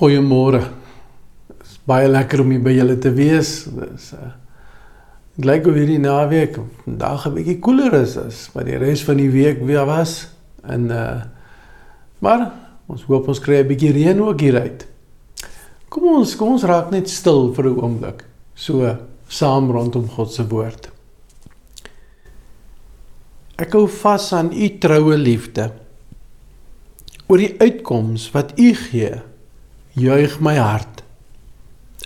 Goeiemôre. Dit is baie lekker om hier by julle te wees. Dis uh dit lyk of hierdie naweek vandag 'n bietjie koeler is as wat die res van die week weer was. En uh maar ons hoop ons kry 'n bietjie reën ook hier uit. Kom ons, kom ons raak net stil vir 'n oomblik. So saam rondom God se woord. Ek hou vas aan u troue liefde. Oor die uitkoms wat u gee juig my hart.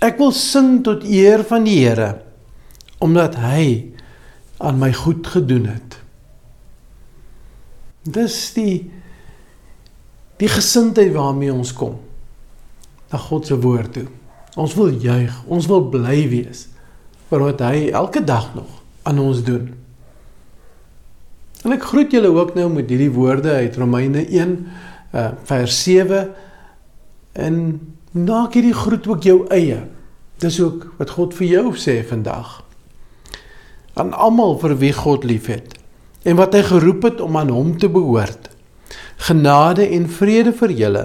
Ek wil sing tot eer van die Here omdat hy aan my goed gedoen het. Dis die die gesindheid waarmee ons kom na God se woord toe. Ons wil juig, ons wil bly wees vir wat hy elke dag nog aan ons doen. En ek groet julle ook nou met hierdie woorde uit Romeine 1 uh, vers 7 En maak hierdie groet ook jou eie. Dis ook wat God vir jou sê vandag. Aan almal vir wie God liefhet en wat hy geroep het om aan hom te behoort. Genade en vrede vir julle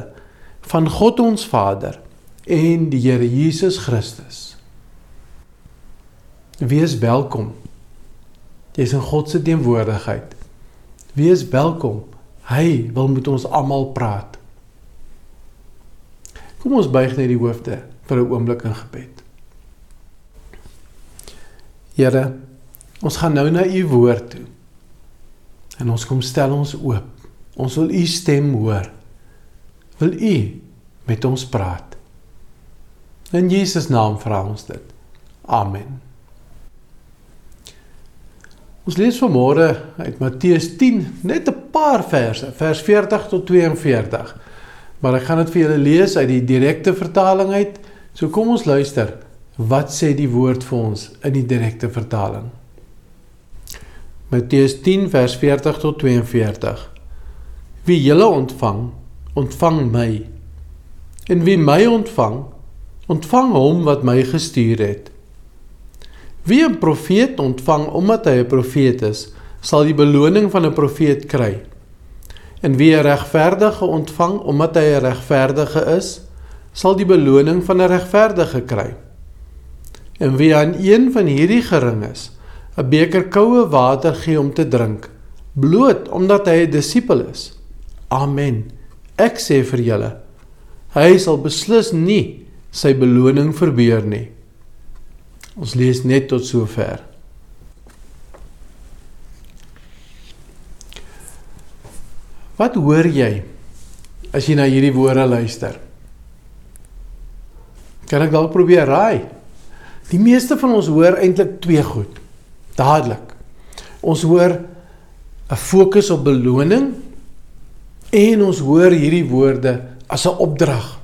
van God ons Vader en die Here Jesus Christus. Wees welkom. Jy's in God se teenwoordigheid. Wees welkom. Hy wil met ons almal praat. Kom ons buig net die hoofde vir 'n oomblik in gebed. Here, ons gaan nou na u woord toe. En ons kom stel ons oop. Ons wil u stem hoor. Wil u met ons praat? In Jesus naam vra ons dit. Amen. Ons lees vanmôre uit Matteus 10 net 'n paar verse, vers 40 tot 42. Maar ek gaan dit vir julle lees uit die direkte vertaling uit. So kom ons luister. Wat sê die woord vir ons in die direkte vertaling? Matteus 10 vers 40 tot 42. Wie julle ontvang, ontvang my. En wie my ontvang, ontvang hom wat my gestuur het. Wie 'n profeet ontvang omdat hy 'n profeet is, sal die beloning van 'n profeet kry. En wie 'n regverdige ontvang omdat hy 'n regverdige is, sal die beloning van 'n regverdige kry. En wie aan een van hierdie gering is, 'n beker koue water gee om te drink, bloot omdat hy 'n disipel is. Amen. Ek sê vir julle, hy sal beslis nie sy beloning verbeur nie. Ons lees net tot sover. Wat hoor jy as jy na hierdie woorde luister? Kan ek dalk probeer raai? Die meeste van ons hoor eintlik twee goed. Dadelik. Ons hoor 'n fokus op beloning en ons hoor hierdie woorde as 'n opdrag.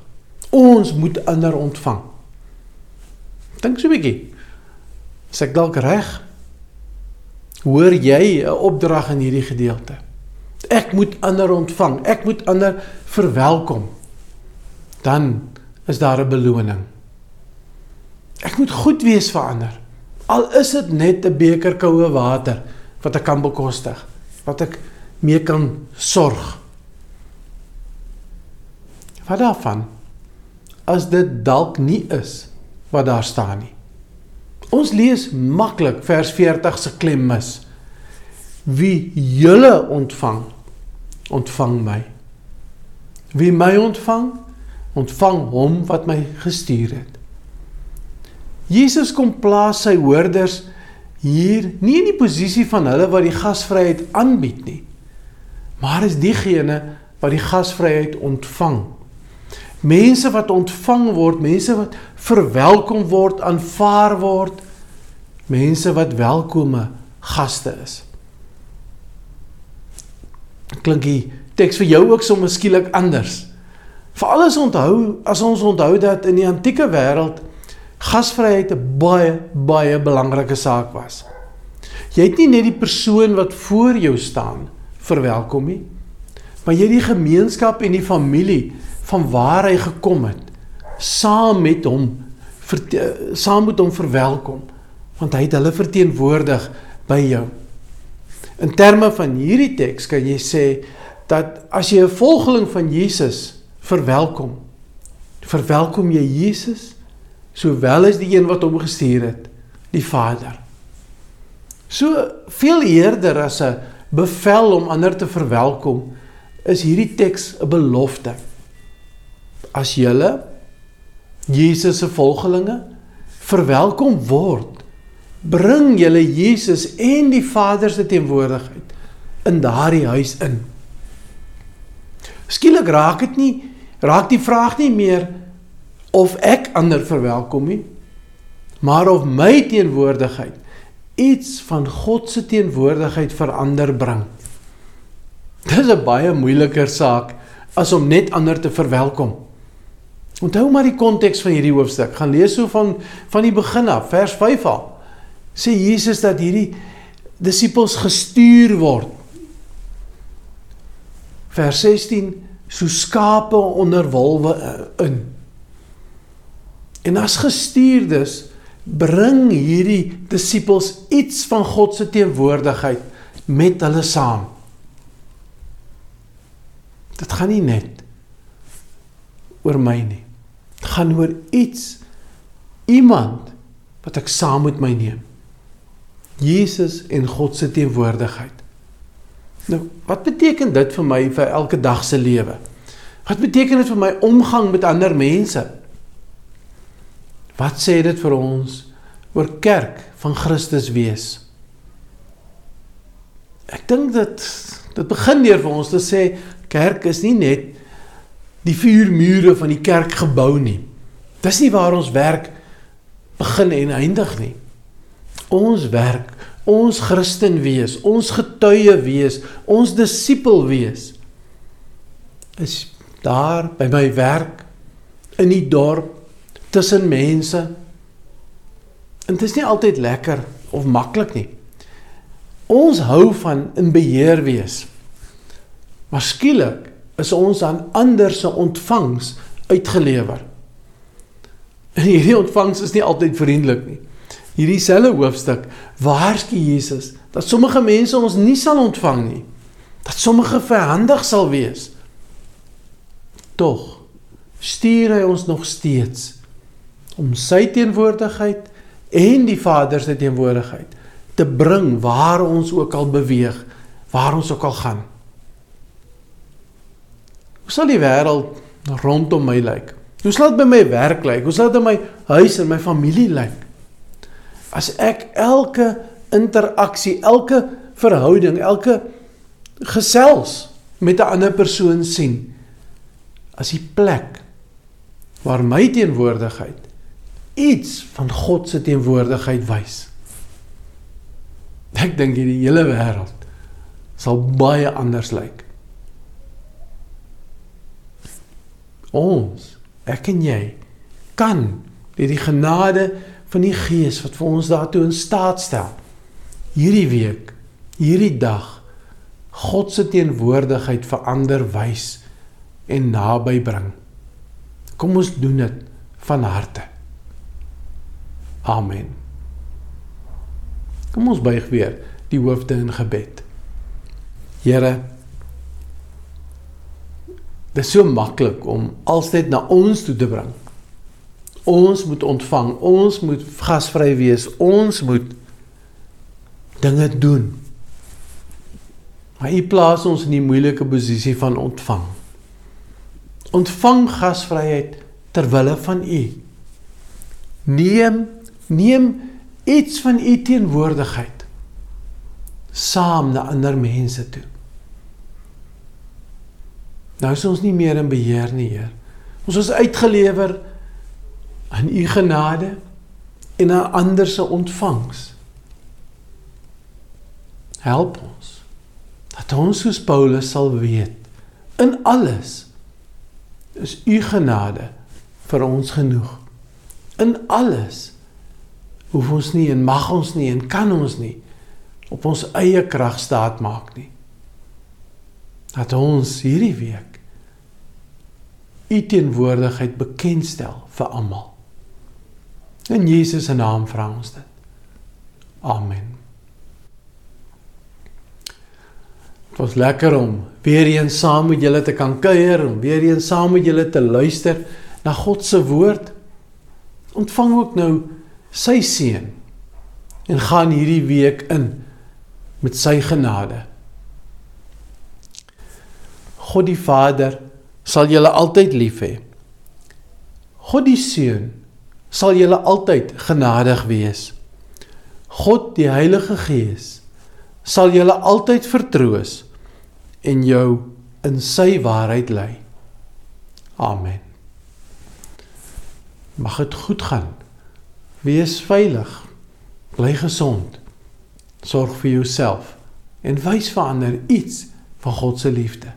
Ons moet ander ontvang. Dink so 'n bietjie. Is ek dalk reg? Hoor jy 'n opdrag in hierdie gedeelte? Ek moet ander ontvang. Ek moet ander verwelkom. Dan is daar 'n beloning. Ek moet goed wees vir ander. Al is dit net 'n beker koue water wat ek kan bekostig, wat ek mee kan sorg. Wat daarvan as dit dalk nie is wat daar staan nie. Ons lees maklik vers 40 se klem mis. Wie julle ontvang, ontvang my. Wie my ontvang, ontvang hom wat my gestuur het. Jesus kom plaas sy hoorders hier nie in die posisie van hulle wat die gasvryheid aanbied nie, maar is diegene wat die gasvryheid ontvang. Mense wat ontvang word, mense wat verwelkom word, aanvaar word, mense wat welkome gaste is klink die teks vir jou ook sommer skielik anders. Veral as onthou, as ons onthou dat in die antieke wêreld gasvryheid 'n baie baie belangrike saak was. Jy het nie net die persoon wat voor jou staan verwelkom nie, maar jy het die gemeenskap en die familie van waar hy gekom het saam met hom saam met hom verwelkom want hy het hulle verteenwoordig by jou. In terme van hierdie teks kan jy sê dat as jy 'n volgeling van Jesus verwelkom, Verwelkom jy Jesus sowel as die een wat hom gestuur het, die Vader. So veel eerder as 'n bevel om ander te verwelkom, is hierdie teks 'n belofte. As julle Jesus se volgelinge verwelkom word, bring julle Jesus en die Vader se teenwoordigheid in daardie huis in. Skielik raak dit nie raak die vraag nie meer of ek ander verwelkom nie, maar of my teenwoordigheid iets van God se teenwoordigheid verander bring. Dit is 'n baie moeiliker saak as om net ander te verwelkom. Onthou maar die konteks van hierdie hoofstuk. Gaan lees so van van die begin af, vers 5 al. Sê Jesus dat hierdie disippels gestuur word. Vers 16 so skape onder wolwe eh, in. En as gestuurdes bring hierdie disippels iets van God se teenwoordigheid met hulle saam. Dit gaan nie net oor my nie. Dit gaan oor iets iemand wat ek saam met my neem. Jesus en God se teenwoordigheid. Nou, wat beteken dit vir my vir elke dag se lewe? Wat beteken dit vir my omgang met ander mense? Wat sê dit vir ons oor kerk van Christus wees? Ek dink dit dit begin deur vir ons te sê kerk is nie net die vier mure van die kerkgebou nie. Dis nie waar ons werk begin en eindig nie. Ons werk, ons Christen wees, ons getuie wees, ons disipel wees is daar by my werk in die dorp tussen mense. En dit is nie altyd lekker of maklik nie. Ons hou van in beheer wees. Maar skielik is ons aan ander se ontvangs uitgelewer. En hierdie ontvangs is nie altyd vriendelik nie. Hierdie selfe hoofstuk waarsku Jesus dat sommige mense ons nie sal ontvang nie. Dat sommige verhandig sal wees. Tog stuur hy ons nog steeds om sy teenwoordigheid en die Vader se teenwoordigheid te bring waar ons ook al beweeg, waar ons ook al gaan. Hoe sal die wêreld rondom my lyk? Hoe sal dit by my werk lyk? Hoe sal dit in my huis en my familie lyk? As ek elke interaksie, elke verhouding, elke gesels met 'n ander persoon sien as die plek waar my teenwoordigheid iets van God se teenwoordigheid wys. Ek dink die hele wêreld sal baie anders lyk. Ons, ek en jy, kan deur die genade van die Gees wat vir ons daartoe in staat stel, hierdie week, hierdie dag God se teenwoordigheid verander wys en naby bring. Kom ons doen dit van harte. Amen. Kom ons buig weer die hoofde in gebed. Here, dit is so maklik om alstyd na ons toe te bring. Ons moet ontvang, ons moet gasvry wees, ons moet dinge doen. Maar U plaas ons in die moeilike posisie van ontvang. Ontvang gasvryheid ter wille van U. Neem neem iets van u teenwoordigheid saam na ander mense toe. Nou is ons nie meer in beheer nie, Heer. Ons is uitgelewer aan u genade en aan ander se ontvangs. Help ons dat ons soos Paulus sal weet in alles is u genade vir ons genoeg. In alles hoef ons nie en mag ons nie en kan ons nie op ons eie krag staat maak nie. Dat ons hierdie week u teenwoordigheid bekendstel vir almal. In Jesus se naam vra ons dit. Amen. Dit was lekker om weer eens saam met julle te kan kuier en weer eens saam met julle te luister na God se woord. Ontvang ook nou sy seën en gaan hierdie week in met sy genade. God die Vader sal julle altyd lief hê. God die Seun sal julle altyd genadig wees. God die Heilige Gees sal julle altyd vertroos en jou in sy waarheid lei. Amen. Mag dit goed gaan. Wees veilig. Bly gesond. Sorg vir jouself en wys vir ander iets van God se liefde.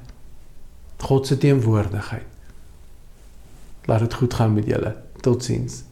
God se teenwoordigheid. Laat dit goed gaan met julle. Totsiens.